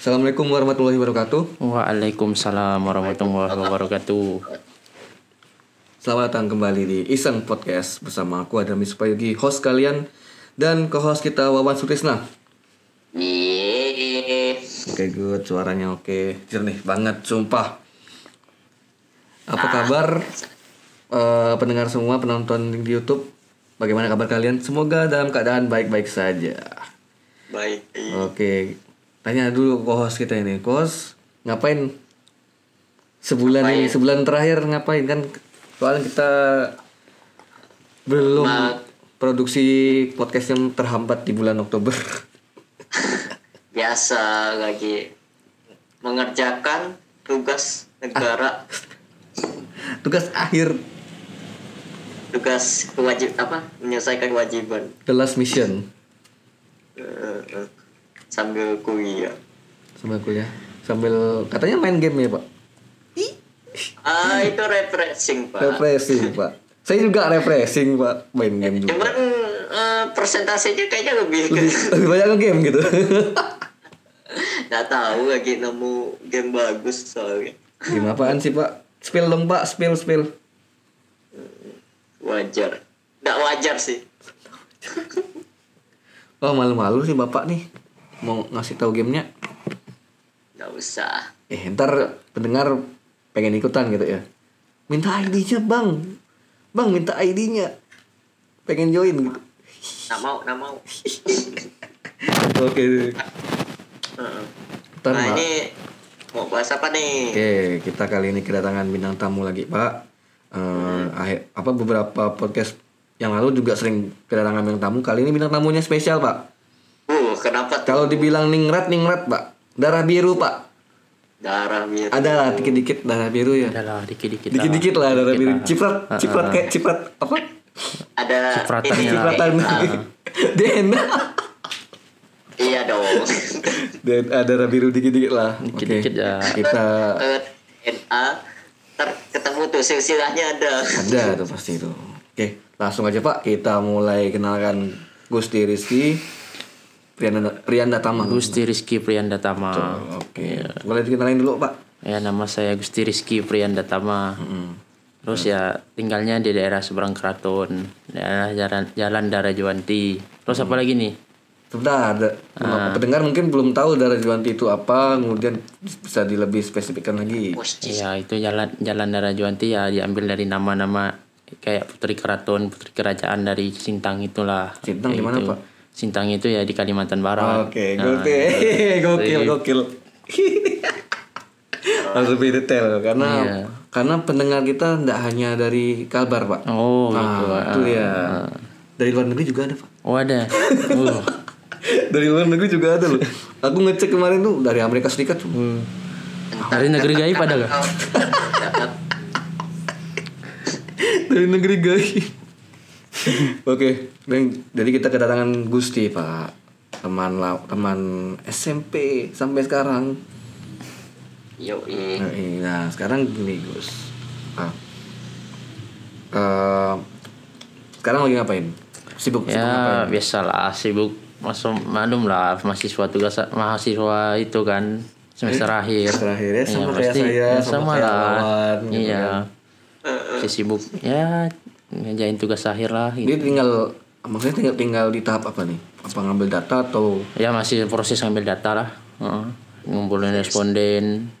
Assalamualaikum warahmatullahi wabarakatuh. Waalaikumsalam warahmatullahi wabarakatuh. Selamat datang kembali di Iseng Podcast bersama aku Adami Supayugi, host kalian dan co-host kita Wawan Sutrisna. Oke good, suaranya oke, jernih banget, sumpah. Apa kabar eh, pendengar semua penonton di YouTube? Bagaimana kabar kalian? Semoga dalam keadaan baik-baik saja. Baik. Oke, tanya dulu co-host kita ini, co-host ngapain sebulan ini, sebulan terakhir ngapain? Kan? Soalnya kita belum produksi podcast yang terhambat di bulan Oktober. Biasa lagi mengerjakan tugas negara, Tugas akhir. Tugas kewajib apa? Menyelesaikan kewajiban. The last mission. Eh, eh, sambil kuliah. sambil kuliah, sambil katanya main game ya pak? Ah itu refreshing pak. Refreshing pak. Saya juga refreshing pak, main game juga. Cuman eh, persentasenya kayaknya lebih ke Lebih banyak ke game gitu. nggak tahu lagi nemu game bagus soalnya Game apaan sih pak? Spill dong pak, spill spill. wajar. Nggak wajar sih. Wah malu-malu sih bapak nih mau ngasih tahu gamenya. Nggak usah. Eh ntar pendengar pengen ikutan gitu ya. Minta ID-nya bang, bang minta ID-nya. Pengen join gitu. Nggak mau, nggak mau. Oke. Heeh. Ntar Nah ini mau bahas apa nih? Oke kita kali ini kedatangan bintang tamu lagi pak. Eh, akhir apa beberapa podcast yang lalu juga sering kedatangan bintang tamu. Kali ini bintang tamunya spesial pak. Kenapa tuh? Kalau dibilang ningrat ningrat pak. Darah biru pak. darah biru? Ada lah dikit-dikit darah biru ya. Adalah dikit-dikit. Dikit-dikit lah darah biru. Lah. Ciprat, Ah, ciprat ah. kayak ciprat apa? Ada Cipratannya ini, lah. Cipratan. ah, DNA. iya dong. Dan ada darah biru dikit-dikit lah. Oke. Dikit-dikit ya. Kita Eh, NA ntar ketemu tuh silsilahnya ada. ada tuh pasti itu. Oke, langsung aja Pak. Kita mulai kenalkan Gusti Rizky Priyanda Priyanda Tama. Gusti Rizky Priyandatama. Oke. Boleh dikenalin dulu Pak. Ya nama saya Gusti Rizky Priyandatama. Terus ya tinggalnya di daerah seberang keraton, daerah jalan Jalan Darajuwanti. Terus apa lagi nih? Sebentar, ada pendengar mungkin belum tahu darah Juwanti itu apa, kemudian bisa di lebih spesifikkan lagi. Posisi. Ya itu jalan Jalan Darajuwanti ya diambil dari nama-nama kayak putri keraton, putri kerajaan dari Sintang itulah. Sintang di mana, gitu. Pak? Sintang itu ya di Kalimantan Barat. Oke, Nah, gokil, gokil, gokil. Langsung lebih detail karena Iya. karena pendengar kita tidak hanya dari Kalbar pak. Oh, nah, gitu. itu ya. Dari luar negeri juga ada pak. Oh ada. Uh. dari luar negeri juga ada loh. Aku ngecek kemarin tuh dari Amerika Serikat. Hmm. Dari negeri gaib ada gak? Dari negeri gaib. Oke, dan jadi kita kedatangan Gusti pak, teman la- teman SMP sampai sekarang. Yoi. Nah, sekarang gini Gus. Ah. Eh, sekarang lagi ngapain? Sibuk, sibuk Ya ngapain? biasalah sibuk masuk malum lah mahasiswa tugas mahasiswa itu kan semester akhir. Terakhir ya sama Iya, kayak pasti. saya, Ya, sama, sama kayak lah. Gitu iya. kan. Masih sibuk ya ngerjain tugas akhir lah gitu. Dia tinggal, maksudnya tinggal tinggal di tahap apa nih? Apa ngambil data atau Ya masih proses ngambil data lah. Heeh. Ngumpulin responden,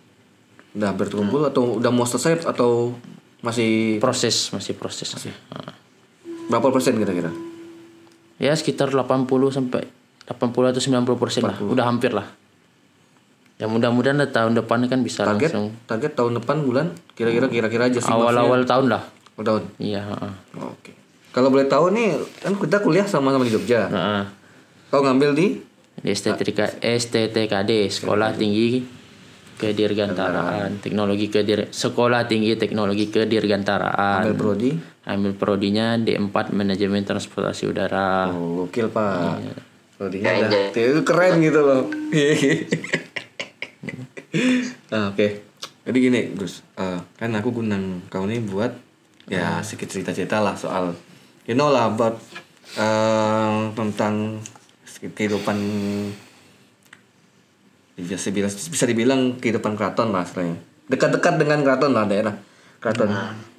udah berkumpul atau udah mau selesai atau masih proses masih proses. Heeh. berapa persen kira-kira? Ya sekitar 80 sampai 80 atau 90 persen lah. Udah hampir lah. Ya mudah-mudahan tahun depan kan bisa Target langsung target tahun depan bulan kira-kira kira-kira aja sih awal-awal tahun lah. Maksudnya. tahun. Iya, heeh. Oke. Kalau boleh tahu nih, kan kita kuliah sama-sama di Jogja. Heeh. Kau ngambil di Di STTK, STTKD Sekolah Tinggi Kedirgantaraan Teknologi Kedir Sekolah Tinggi Teknologi Kedirgantaraan ambil prodi. Ambil prodinya D4 Manajemen Transportasi Udara Oh, gokil pak. Iya. Prodinya udah itu keren gitu loh. nah, oke. Jadi gini, Gus. Eh, kan aku gunang kau nih buat ya sedikit cerita-cerita lah soal you know lah about eh, tentang kehidupan bisa dibilang bisa dibilang kehidupan keraton lah istilahnya dekat-dekat dengan keraton lah daerah keraton.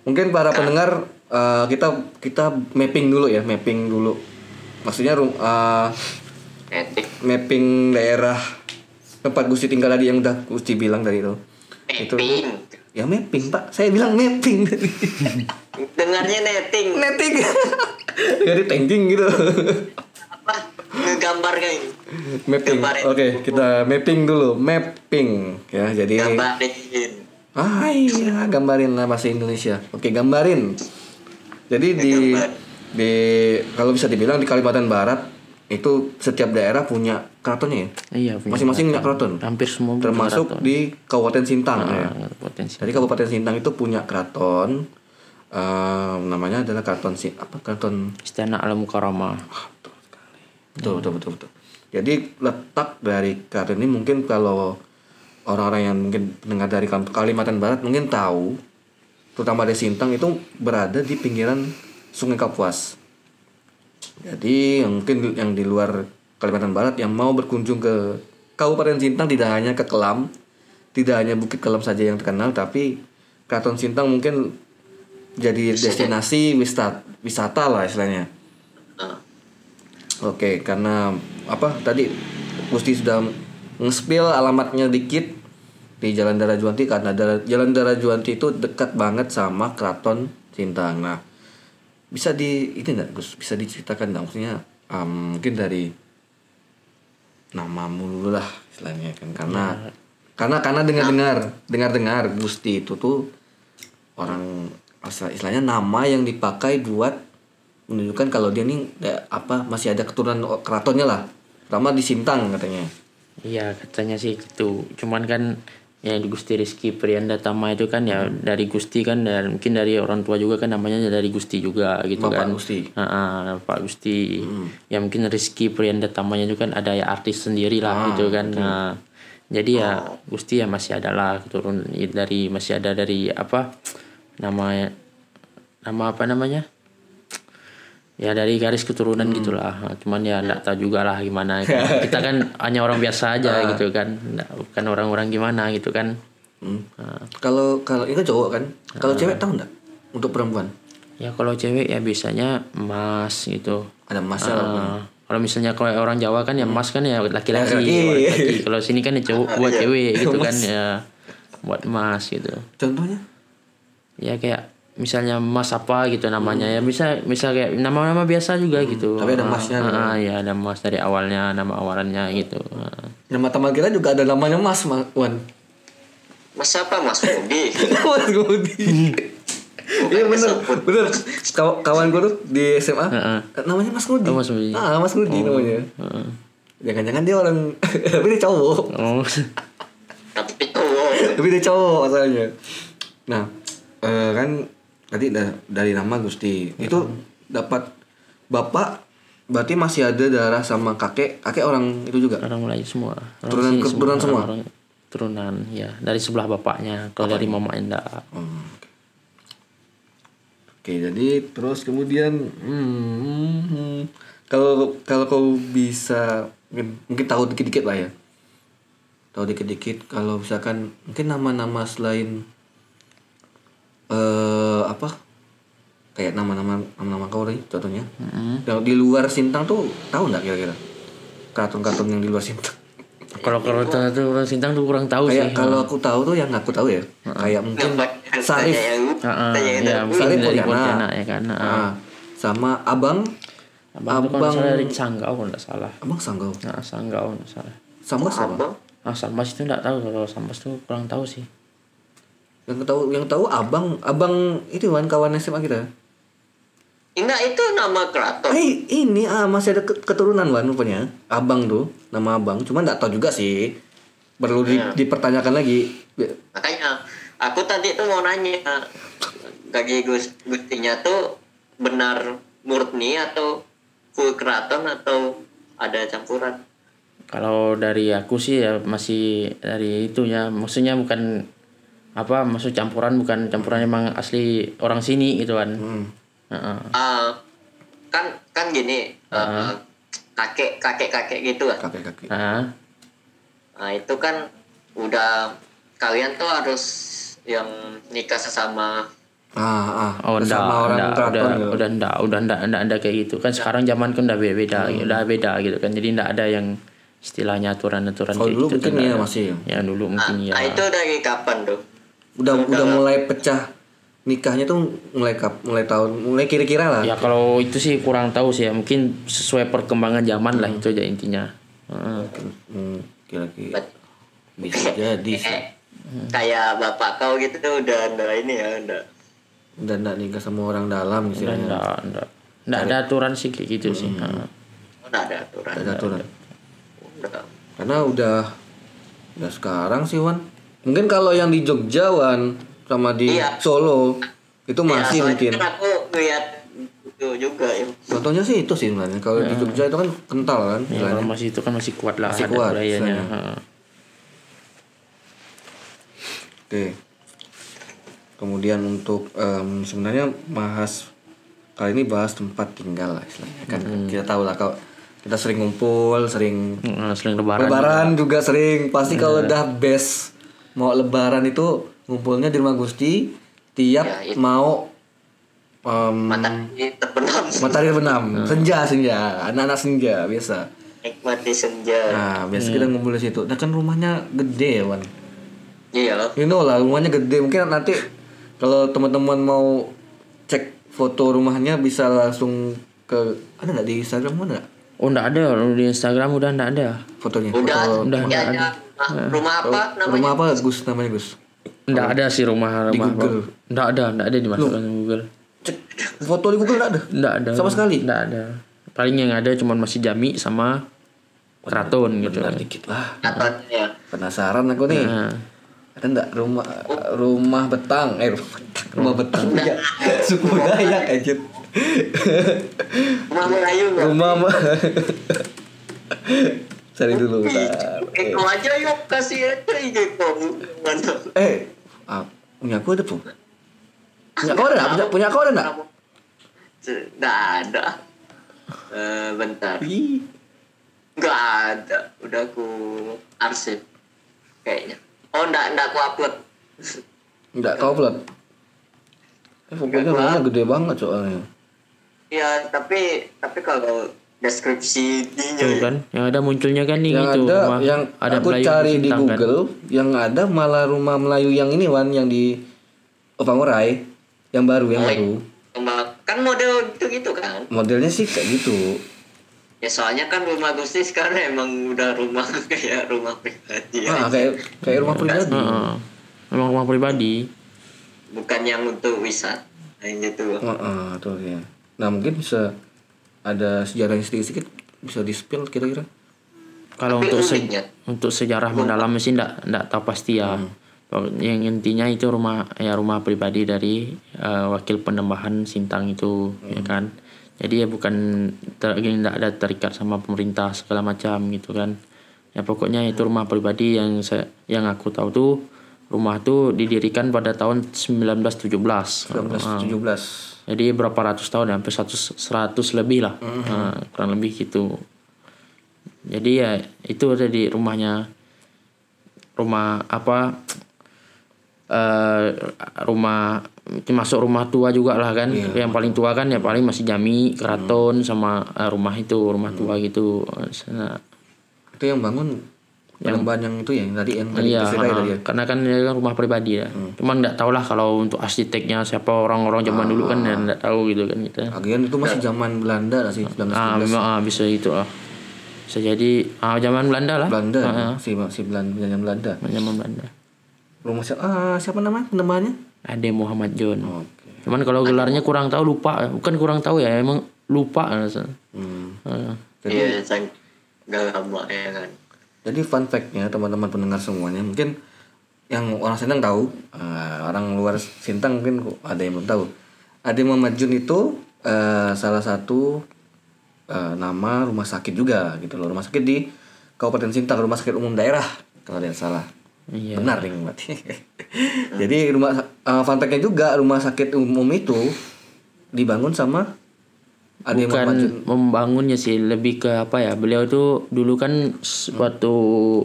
Mungkin para pendengar eh, kita kita mapping dulu ya mapping dulu. Maksudnya Etik. mapping. daerah tempat Gusti tinggal tadi yang udah Gusti bilang tadi itu. Itu. Ya mapping pak. Saya bilang mapping. Tadi Dengarnya netting. netting. Jadi tanking gitu. Apa? Ngegambar kayak mapping. Oke kita mapping dulu. Mapping. Ya jadi Gambarin. ah iya gambarin lah bahasa Indonesia. Oke gambarin. Jadi di di kalau bisa dibilang di Kalimantan Barat itu setiap daerah punya keratonnya ya Iya, masing-masing punya keraton Hampir semua termasuk keraton. di Kabupaten Sintang ya Ah, potensi. Jadi Kabupaten Sintang itu punya keraton eh, namanya adalah keraton si apa keraton Istana Alam Karama. betul betul betul betul. Jadi letak dari keraton ini mungkin kalau orang-orang yang mungkin mendengar dari Kal- Kalimantan Barat mungkin tahu terutama dari Sintang itu berada di pinggiran Sungai Kapuas. Jadi yang mungkin yang di luar Kalimantan Barat yang mau berkunjung ke Kabupaten Sintang tidak hanya ke Kelam, tidak hanya Bukit Kelam saja yang terkenal, tapi Keraton Sintang mungkin jadi destinasi wisata wisata lah istilahnya. Nah, Oke, karena apa tadi Gusti sudah nge-spill alamatnya dikit di Jalan Darah Juanti karena Jalan Darah Juanti itu dekat banget sama Keraton Sintang. Nah, bisa di ini enggak Gus? Bisa diceritakan enggak maksudnya um, mungkin dari namamu dulu lah istilahnya kan. Karena karena karena dengar-dengar dengar-dengar Gusti itu tuh orang asal istilahnya nama yang dipakai buat menunjukkan kalau dia nih apa masih ada keturunan keratonnya lah. Terutama di Sintang katanya. Iya katanya sih gitu. Cuman kan ya di Gusti Rizky Prianda Tama itu kan ya dari Gusti kan dan mungkin dari orang tua juga kan namanya dari Gusti juga gitu Bapak kan. Gusti. Ah, ah, Pak Gusti. Ya mungkin Rizky Prianda Tamanya itu kan ada ya artis sendiri lah gitu kan. Nah, jadi ya Gusti ya masih ada lah keturun dari masih ada dari apa nama nama apa namanya? Ya dari garis keturunan gitulah. Cuman ya nggak tahu juga lah gimana. Kita kan hanya orang biasa aja gitu kan. Nggak- bukan orang-orang gimana gitu kan. Hmm. kalau kalau ini kan cowok kan? Kalau cewek tahu enggak untuk perempuan? Ya kalau cewek ya biasanya emas gitu. Ada lah. Ah, kalau misalnya kalau orang Jawa kan ya emas kan ya laki-laki Laki-laki. kalau sini kan ya cowok buat cewek gitu kan ya buat emas gitu. Contohnya? Ya kayak misalnya emas apa gitu namanya ya bisa bisa kayak nama-nama biasa juga gitu tapi ada Ah, emasnya ah, ah, ya ada emas dari awalnya nama awalannya gitu Ah. nama teman kita juga ada namanya Mas Ma- Wan Mas apa Mas Budi? Mas Ngudi Iya bener, bener. Kaw- kawan gue tuh di SMA Heeh. namanya Mas Ngudi. Oh, Mas Ngudi. Ah, Mas Ngudi namanya. Heeh. Jangan-jangan dia orang, tapi dia cowok. oh Tapi cowok. tapi dia cowok asalnya. Nah, eh, kan tadi da- dari nama Gusti. Itu dapat bapak berarti masih ada darah sama kakek. Kakek orang itu juga? Orang Melayu semua. Orang Turunan- sini keturunan semua? orang- turunan ya. Dari sebelah bapaknya kalau dari mama enggak Hmm, oke. Jadi terus kemudian hmm, hmm, kalau kalau kau bisa mungkin, mungkin tahu dikit-dikit lah ya. Tahu dikit-dikit kalau misalkan mungkin nama-nama selain eh apa? Kayak nama-nama nama-nama kau tadi contohnya. Yang di luar Sintang tuh tahu nggak kira-kira? Kartun-kartun yang di luar Sintang. kalau kalau itu orang Sintang tuh kurang tahu sih Kayak kalau aku tahu tuh yang aku tahu ya. Kayak mungkin Sarif. Yang ya Sarif dari Pontianak. Pontianak ya kan. Ah, sama Abang abang, itu kalau nggak salah dari Sanggau kalau nggak salah Abang Sanggau. nah Sanggau nggak salah Sama siapa? Abang. ah Sambas itu nggak tahu kalau Sambas tuh kurang tahu sih Yang tahu yang tahu Abang, Abang itu kan kawan SMA kita. Enggak itu nama keraton. Eh, ini ah masih ada ke- keturunan Wan rupanya. Abang tuh, nama Abang. Cuma nggak tahu juga sih. Perlu di- Ya. dipertanyakan lagi. Makanya aku tadi tuh mau nanya kaki Gus Gustinya tuh benar murni atau full keraton atau ada campuran? kalau dari aku sih ya masih dari itu ya maksudnya bukan apa maksud campuran bukan campuran emang asli orang sini gitu kan Hmm. Heeh. Ah, kan kan gini eh, kakek kakek kakek gitu kan Kakek-kakek. Ah, nah itu kan udah kalian tuh harus yang nikah sesama Ah, ah. Oh, enggak, enggak, udah, gitu. udah enggak, udah enggak, enggak ada kayak gitu. Kan sekarang zaman kan udah beda, beda Hmm. udah beda gitu kan. Jadi enggak ada yang istilahnya aturan-aturan kayak dulu gitu. mungkin tuh ya enggak masih. Ya dulu mungkin ya. nah itu dari kapan tuh Udah udah mulai pecah nikahnya tuh mulai kap, mulai tahun mulai kira-kira lah. Ya kalau itu sih kurang tahu sih ya. Mungkin sesuai perkembangan zaman lah itu aja intinya. Heeh. Hmm, kira-kira bisa jadi sih. eh, kayak bapak kau gitu tuh udah ada ini ya udah Udah enggak nikah sama orang dalam Udah istilahnya. enggak, enggak. Enggak ada aturan sih kayak gitu sih. Heeh. udah ada aturan Ada aturan. udah Karena udah udah sekarang sih Wan. Mungkin kalau yang di Jogja Wan sama di Iya. Solo itu masih Ya, soalnya mungkin. kan aku lihat itu juga ya Contohnya sih itu sih sebenarnya. Kalau di Jogja itu kan kental kan Ya, kalau masih itu kan masih kuat lah Masih kuat, budayanya. Oke. Kemudian untuk em, sebenarnya bahas kali ini bahas tempat tinggal lah istilahnya kan. Kita tahu lah kalau kita sering ngumpul, sering sering lebaran. lebaran juga sering. Pasti kalau udah best mau lebaran itu ngumpulnya di rumah Gusti tiap Ya, itu. mau em, matahari terbenam. matahari terbenam, senja senja, anak-anak senja biasa. nikmati senja. Nah, biasa kita ngumpul di situ. Nah, kan rumahnya gede ya, Wan. iya You know lah rumahnya gede. Mungkin nanti kalau teman-teman mau cek foto rumahnya bisa langsung ke ada nggak di Instagram nggak Oh enggak ada. Di Instagram udah enggak ada. fotonya? Udah. Foto udah, udah ya. Nah, rumah apa namanya? rumah apa Gus namanya Gus? Enggak ada sih rumah Di rumah. Google. Enggak ada, enggak ada dimasukkan di Google. cek foto di Google nggak ada? Enggak ada. Sama sekali? Enggak ada. Paling yang ada cuman masih Jami sama keraton gitu. Bentar dikit lah. Katanya penasaran aku nih. Nah, ada nggak rumah rumah betang? Eh rumah betang. Rumah betang ya suku Dayak aja rumah Melayu nggak rumah mah cari dulu. Eko aja yuk kasih aja ide kamu Eh, ah, punya aku ada pun. Punya kau ada nggak? Punya, punya kau ada nggak? nggak ada Eh, bentar nggak ada udah aku arsip kayaknya oh nggak nggak aku upload Nggak kau upload. Eh, pokoknya rumahnya gede banget soalnya. Ya tapi tapi kalau deskripsi tuh ininya kan. Yang ada munculnya kan nih Yang gitu ada, rumah. yang ada aku Melayu cari di kan. Google, yang ada malah rumah Melayu yang ini Wan, yang di Opangurai, yang baru, yang baru. Kembang- kan model gitu gitu kan Modelnya sih kayak gitu. ya soalnya kan rumah Gusti sekarang emang udah rumah kayak rumah pribadi Ah, aja. kayak kayak rumah pribadi. Heeh. Memang rumah pribadi. bukan yang untuk wisata yang gitu Ah, ah, tuh ya. Nah mungkin bisa ada sejarahnya sedikit-sedikit bisa di spill kira-kira. Kalau Tapi untuk se- untuk sejarah mendalam sih enggak enggak tahu pasti ya. Hmm. Yang intinya itu rumah ya rumah pribadi dari eh, wakil penembahan Sintang itu Hmm. ya kan. Jadi ya bukan ter, gini, enggak ada terikat sama pemerintah segala macam gitu kan. Ya pokoknya itu rumah pribadi yang saya yang aku tahu tuh rumah tuh didirikan pada tahun 1917. 1917. Jadi berapa ratus tahun ya, hampir 100, 100 lebih lah, Mhm. Nah, kurang lebih gitu. Jadi ya itu ada di rumahnya, rumah apa, eh rumah itu masuk rumah tua juga lah kan, Iya. yang paling tua kan ya paling masih Jami, Keraton sama eh, rumah itu rumah tua Hmm. gitu. Nah, Itu yang bangun penembahan yang itu ya, yang tadi yang tadi Iya, ya ha, tadi ya. karena kan dia kan rumah pribadi ya. Cuman nggak tahu lah kalau untuk arsiteknya siapa orang-orang zaman dulu kan ya nggak tahu gitu kan kita. Lagian itu masih zaman Belanda lah sih, 1917. Ah, memang ah, bisa itu lah. Bisa jadi ah, zaman Belanda lah. Belanda, Ah, ah, si si Belanda, zaman Belanda. zaman Belanda. Rumah siapa? Ah, siapa namanya penembahannya? Ada Muhammad John. Oke. Cuman kalau gelarnya kurang tahu lupa. Bukan kurang tahu ya, emang lupa. rasa. Hmm. Ah, iya sang gak lama ya kan Jadi fun fact-nya teman-teman pendengar semuanya mungkin yang orang Sintang tahu, eh, orang luar Sintang mungkin ada yang belum tahu. Ade Muhammad Jun itu eh, salah satu eh, nama rumah sakit juga gitu loh, rumah sakit di Kabupaten Sintang, rumah sakit umum daerah kalau tidak salah. Iya. Benar nih berarti. Jadi rumah eh, fun fact-nya juga rumah sakit umum itu dibangun sama ada bukan membangunnya sih lebih ke apa ya beliau itu dulu kan waktu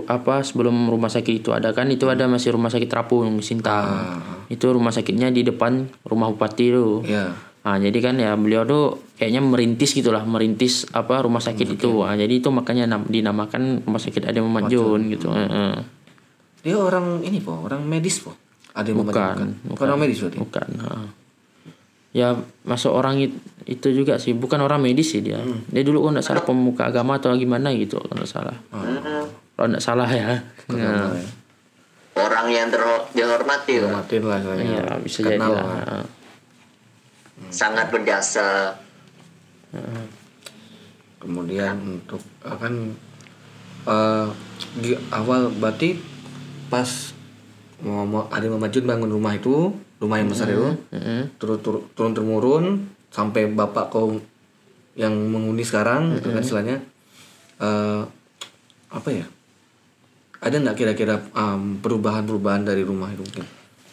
apa sebelum rumah sakit itu ada kan itu ada masih rumah sakit Trapung Sintang itu rumah sakitnya di depan rumah bupati itu. Ya Nah, jadi kan ya beliau tuh kayaknya merintis gitulah, merintis apa rumah sakit itu. Nah, jadi itu makanya nam- dinamakan rumah sakit Ade Muhammad Jun gitu. Heeh. dia orang ini po orang medis po? Ada yang membantu Bukan, bukan. orang medis berarti? Bukan. Ya masuk orang it- itu juga sih, bukan orang medis sih dia. Dia dulu kalau nggak salah pemuka agama atau gimana gitu kalau nggak salah. Hmm, Kalau nggak salah ya. Nah, ya. orang yang dihormati lah. Hormatin lah istilahnya. Iya bisa jadi Kenal lah. lah. Heeh. sangat berjasa kemudian untuk kan eh di awal berarti pas mau, ada memajun bangun rumah itu rumah yang besar itu. Heeh. turun turun turun temurun sampai bapak kau yang mengundi sekarang itu kan istilahnya. Eh apa ya? Ada nggak kira-kira em, perubahan-perubahan dari rumah itu mungkin?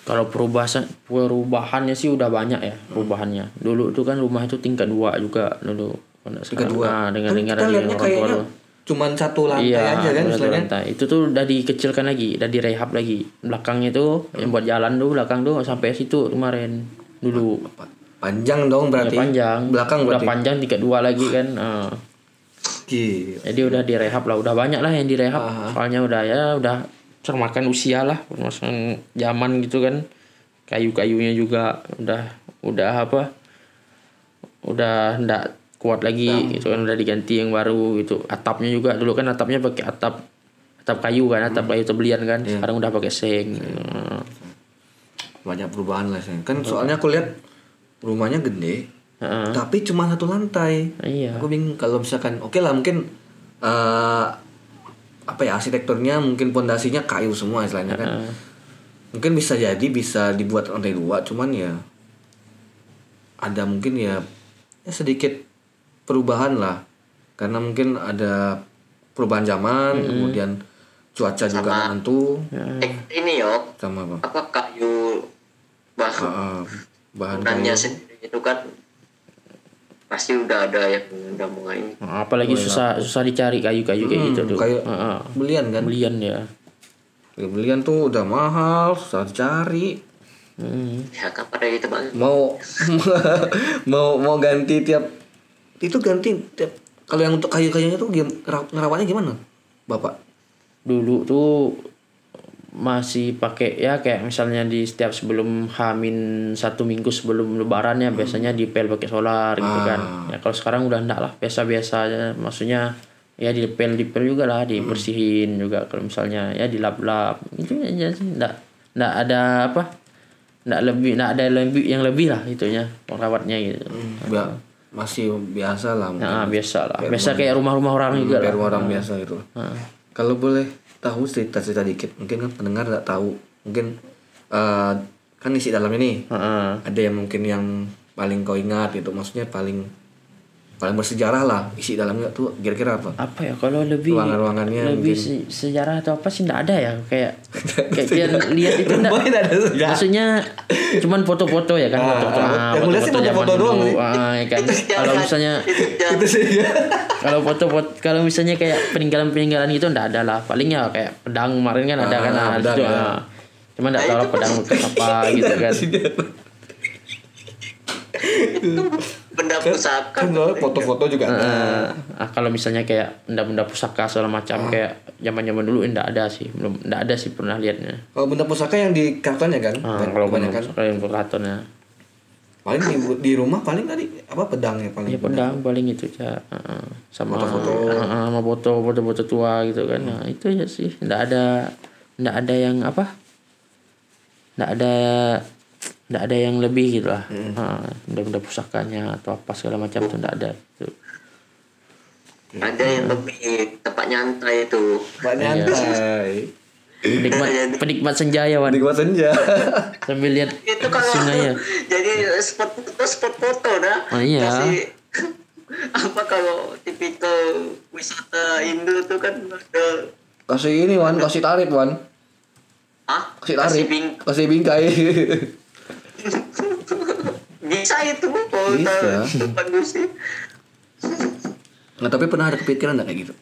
Kalau perubahan perubahannya sih udah banyak ya perubahannya. Dulu itu kan rumah itu tingkat dua juga dulu. tingkat dua? Nah, dengan kan dengar kita dari orang tua. Cuman satu lantai Iya, aja kan lantai. Itu tuh udah dikecilkan lagi, udah direhab lagi. Belakangnya itu yang buat jalan tuh belakang tuh sampai situ kemarin dulu. Pa- panjang dong Ya, berarti panjang. belakang udah berarti panjang tingkat dua lagi kan. Gila. jadi udah direhab lah, udah banyak lah yang direhab. Soalnya udah ya udah termakan usia lah, termakan zaman gitu kan. Kayu-kayunya juga udah udah apa? Udah ndak kuat lagi gitu kan udah diganti yang baru gitu. Atapnya juga dulu kan atapnya pakai atap atap kayu kan, atap kayu tebelian kan. Sekarang udah pakai seng. Nah, banyak perubahan lah sih kan soalnya aku lihat rumahnya gede Heeh. tapi cuma satu lantai Iya. aku bingung kalau misalkan oke lah mungkin eh apa ya arsitekturnya mungkin pondasinya kayu semua istilahnya kan Heeh. mungkin bisa jadi bisa dibuat lantai dua cuman ya ada mungkin ya, ya sedikit perubahan lah. Karena mungkin ada perubahan zaman kemudian cuaca juga Sama- menentu Eh, ini yo. Sama apa? Apa kayu bahan Ah, bahan bangunannya kayu. sendiri itu kan pasti udah ada yang udah mulai Nah, apalagi susah susah dicari kayu-kayu kayak gitu tuh. kayu Heeh. belian kan? Belian ya. Ya, belian tuh udah mahal susah dicari. Hmm. ya gitu bang? Mau mau mau ganti tiap itu ganti tiap kalau yang untuk kayu-kayunya tuh ngerawatnya gimana bapak Dulu tuh masih pakai ya kayak misalnya di setiap sebelum Hamin satu minggu sebelum Lebaran ya biasanya dipel pakai solar gitu kan. Ya kalau sekarang udah enggak lah biasa-biasa aja. Maksudnya ya dipel dipel juga lah dibersihin juga kalau misalnya ya dilap-lap itu aja sih enggak enggak ada apa enggak lebih enggak ada lebih yang lebih lah itunya merawatnya gitu. Ba- masih biasa lah mungkin Nah, biasa lah. Biasa kayak rumah-rumah orang juga lah. biar orang biasa gitu Heeh. kalau boleh tahu cerita-cerita dikit mungkin kan pendengar nggak tahu mungkin eh, kan isi dalamnya nih Heeh. ada yang mungkin yang paling kau ingat gitu maksudnya paling paling bersejarah lah isi dalamnya tuh kira-kira apa? Apa ya kalau lebih Ruangan-ruangannya lebih se- sejarah atau apa sih nggak ada ya kayak kayak kita lihat itu nggak? Rumahnya nggak ada sejarah. maksudnya cuman foto-foto ya kan Ah, foto-foto. ah. ah, foto-foto foto-foto zaman doang dulu. ah, ya kan. Kalau misalnya itu ya itu sih kalau foto-foto kalau misalnya kayak peninggalan-peninggalan gitu nggak ada lah. Paling ya kayak pedang kemarin kan ada Ah, kan ah, di pedang, situ, ya. ah. cuman nggak tahu lah pedang apa gitu kan benda pusaka kan soalnya foto-foto juga ada. Ah, kalau misalnya kayak benda-benda pusaka segala macam kayak zaman-zaman dulu enggak ada sih belum enggak ada sih pernah lihatnya kalau benda pusaka yang di kartonnya kan? Ah, kalau kebanyakan. kalau yang berkarton ya. Paling di, di rumah paling tadi apa pedangnya paling? Ya pedang paling itu ya Heeh. sama Foto-foto. Heeh, sama foto foto-foto tua gitu kan. Nah itu ya sih. Enggak ada enggak ada yang apa? Enggak ada enggak ada yang lebih gitu lah. Heeh, benda-benda pusakanya atau apa segala macam itu enggak ada gitu. ada yang lebih tempat nyantai itu Pak nyantai. Penikmat penikmat senja ya Wan? Gua senja. Sambil lihat itu kalau sungainya. jadi spot foto spot foto dah. Oh, iya. Kasih- apa kalau tipikal wisata Indo tuh kan ada. Kasih ini wan. Kasih tarif wan. Ah kasih tarif bing kasih bingkai bisa itu kalau Bisa. Nah, tapi pernah ada kepikiran nggak kayak gitu?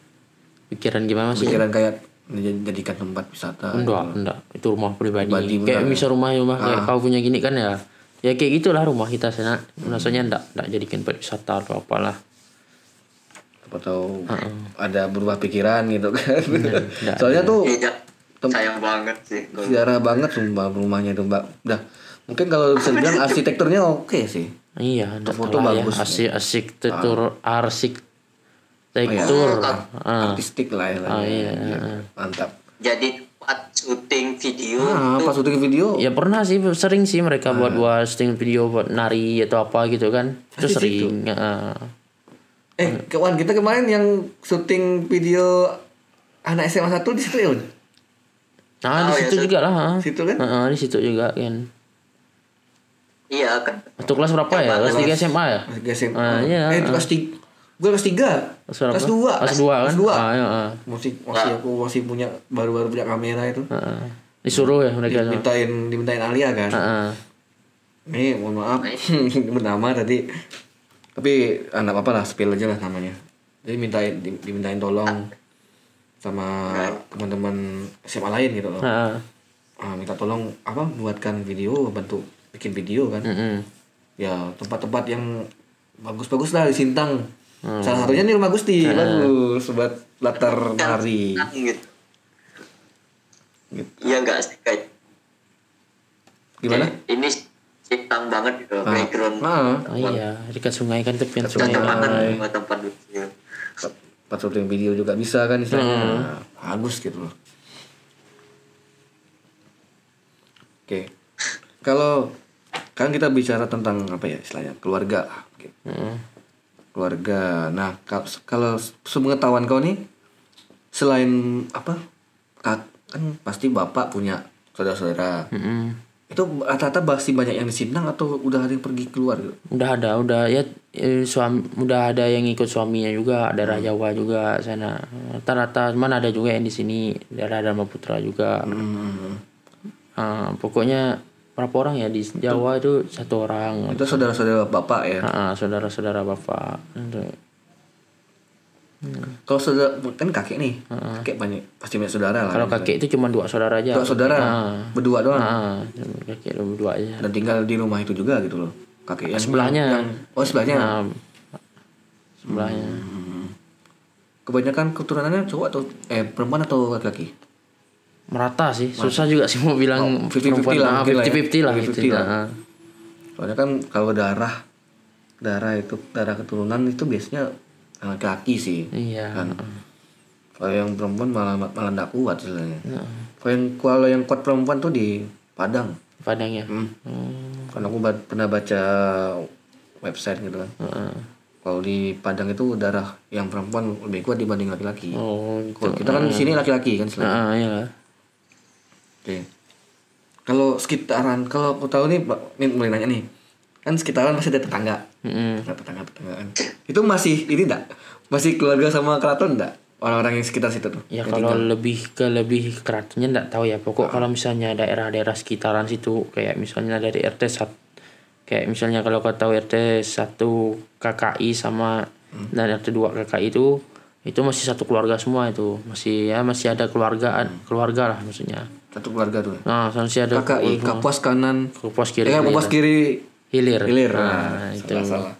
pikiran gimana sih Pikiran kayak dijadikan tempat wisata. enggak enggak itu rumah pribadi, Pribadi kayak misal rumah rumah Ah. kayak kau punya gini kan ya ya kayak gitulah rumah kita sana maksudnya enggak enggak jadikan tempat wisata atau apalah Apa tahu ada berubah pikiran gitu kan. nggak Soalnya tuh Iya, sayang banget sih. sejarah banget sumpah rumahnya itu mbak. Udah mungkin kalau bisa dibilang arsitekturnya oke sih. iya enggak Foto salah ya bagus. asik arsitektur Oh, arsitektur iya. ah. Artistik lah ya. Ah, iya, Mantap. Jadi tempat syuting video Ah, pas syuting video ya pernah sih sering sih mereka buat buat syuting video buat nari atau apa gitu kan itu sering ah. Eh, kawan kita kemarin yang syuting video anak SMA 1 di situ ya, nah di Oh, ya, situ Sat. juga lah ah. Situ kan? Ah, di situ juga kan iya kan. Waktu kelas berapa ya? Kelas 3 SMA ya? Kelas SMA. Ah, iya, Eh, ah. kelas 3. Gue kelas 3. Kelas berapa? Kelas 2. Kelas 2 kan? Kelas 2. Ah, iya, ah. Masih masih aku masih punya baru-baru punya kamera itu. Ah, ah. Disuruh ya mereka. Dimintain dimintain Alia kan. Ah, ah. Nih, mohon maaf. Bernama tadi. Tapi anak apa lah, spill aja lah namanya. Jadi mintain di- dimintain tolong sama teman-teman SMA lain gitu loh. Ah, ah. Ah, minta tolong apa buatkan video, bantu bikin video kan. Mm-mm. Ya, tempat-tempat yang bagus-bagus lah di Sintang. Salah satunya nih rumah Gusti, bagus buat latar nari. Gitu. Gitu. Iya enggak sih kayak Gimana? ini sintang banget gitu background Ah, Oh iya, dekat sungai kan tepian sungai. kan. sama tempat video. pas syuting video juga bisa kan istilahnya. Nah, bagus gitu loh. Oke. Kalau kan kita bicara tentang apa ya istilahnya keluarga. Oke. Mm-mm. Keluarga. Nah, kal- kalau sepengetahuan kau nih selain apa? kak- Kan pasti bapak punya saudara-saudara. Mm-mm. Itu rata-rata masih banyak yang di Sintang atau udah ada yang pergi keluar gitu? Udah ada, udah ya eh, suami udah ada yang ikut suaminya juga, daerah Jawa juga sana. Rata-rata mana ada juga yang di sini, daerah Dharma Putra juga. Hmm. Ah, pokoknya berapa orang ya di Jawa itu satu orang. Itu saudara-saudara bapak ya. Ah, ah, saudara-saudara bapak. Itu. Kalau saudara kan kakek nih, kakek banyak pasti banyak saudara lah. Kalau kakek itu cuma dua saudara aja. Dua saudara Ah. berdua doang Ah, kakek itu berdua aja. dan tinggal di rumah itu juga gitu loh. Kakek yang Sebelahnya. yang- oh sebelahnya. Nah, sebelahnya. Kebanyakan keturunannya cowok atau eh perempuan atau laki-laki? Merata sih, susah juga sih mau bilang Oh, 50-50 lah. Ah, lah ya. 50-50 lah 50-50 gitu. lah. Ah. Soalnya kan kalau darah darah itu darah keturunan itu biasanya laki-laki sih. Iya. Kan. Kalau yang perempuan malah malah nggak kuat sebenarnya. Kalau yang kalau yang kuat perempuan tuh di Padang. Padang ya. Hmm. Hmm. Kan aku pernah baca website gitu kan. Ah. Kalau di Padang itu darah yang perempuan lebih kuat dibanding laki-laki. Oh, gitu. Kalau kita kan di sini laki-laki kan selain. Iya. Oke. Kalau sekitaran, kalau aku tahu nih, Pak, ini mulai nanya nih. Kan sekitaran masih ada tetangga. Mm-mm. Nah, tetangga-tetanggaan. Itu masih ini enggak? Masih keluarga sama keraton enggak? Orang-orang yang sekitar situ tuh. Ya kalau tinggal. lebih ke lebih keratonnya enggak tahu ya. Pokok kalau misalnya daerah-daerah sekitaran situ kayak misalnya dari RT 1 kayak misalnya kalau kau tahu RT 1 KKI sama dan RT 2 KKI itu itu masih satu keluarga semua itu. Masih ya masih ada keluargaan, keluarga lah maksudnya. Satu keluarga tuh. Nah, masih ada KKI Kapuas kanan. Kapuas Eh, kiri. Kapuas kiri hilir. hilir. Nah, Nah, itu. salah, salah.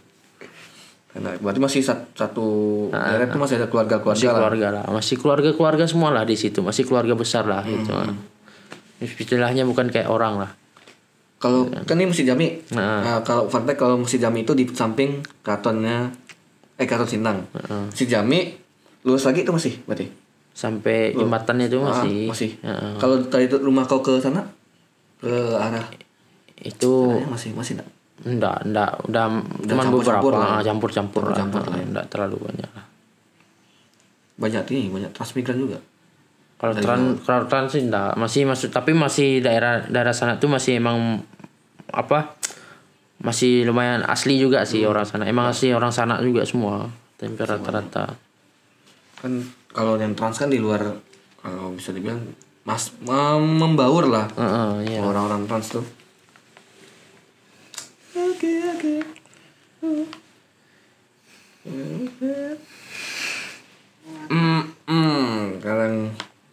Karena berarti masih sat- satu daerah itu masih ada Masih keluarga-keluarga lah. keluarga lah, masih keluarga-keluarga semua lah di situ, masih keluarga besar lah gitu. Istilahnya bukan kayak orang lah. Kalau kan ini Masjid Jami. Nah. Nah, kalau fact kalau Masjid Jami itu di samping keratonnya eh keraton Sintang. Masjid Jami lurus lagi itu masih berarti. Sampai jembatannya itu Ah, masih. masih. Heeh. Kalau itu rumah kau ke sana ke arah itu sananya masih masih enggak? enggak, enggak, udah cuman campur-campur beberapa lah. ah, campur-campur lah. Campur-campur lah Ah, enggak terlalu banyak lah. Banyak ini, banyak transmigran juga. Kalau trans kalau trans sih enggak, masih masuk tapi masih daerah daerah sana tuh masih emang apa? Masih lumayan asli juga sih Hmm. orang sana. Emang asli orang sana juga semua. Tapi rata-rata kan kalau yang trans kan di luar kalau bisa dibilang mas membaur lah uh, uh, iya. orang-orang trans tuh oke oke okay. hmm hmm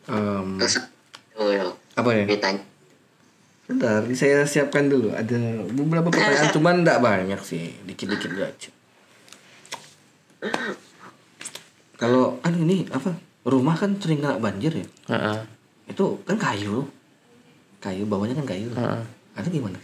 um, apa ya Bentar, saya siapkan dulu. Ada beberapa pertanyaan, cuman tidak banyak sih. Dikit-dikit aja. Kalau kan ini apa? Rumah kan sering kena banjir ya. Heeh. Itu kan kayu. Kayu bawahnya kan kayu. Heeh. Ada gimana?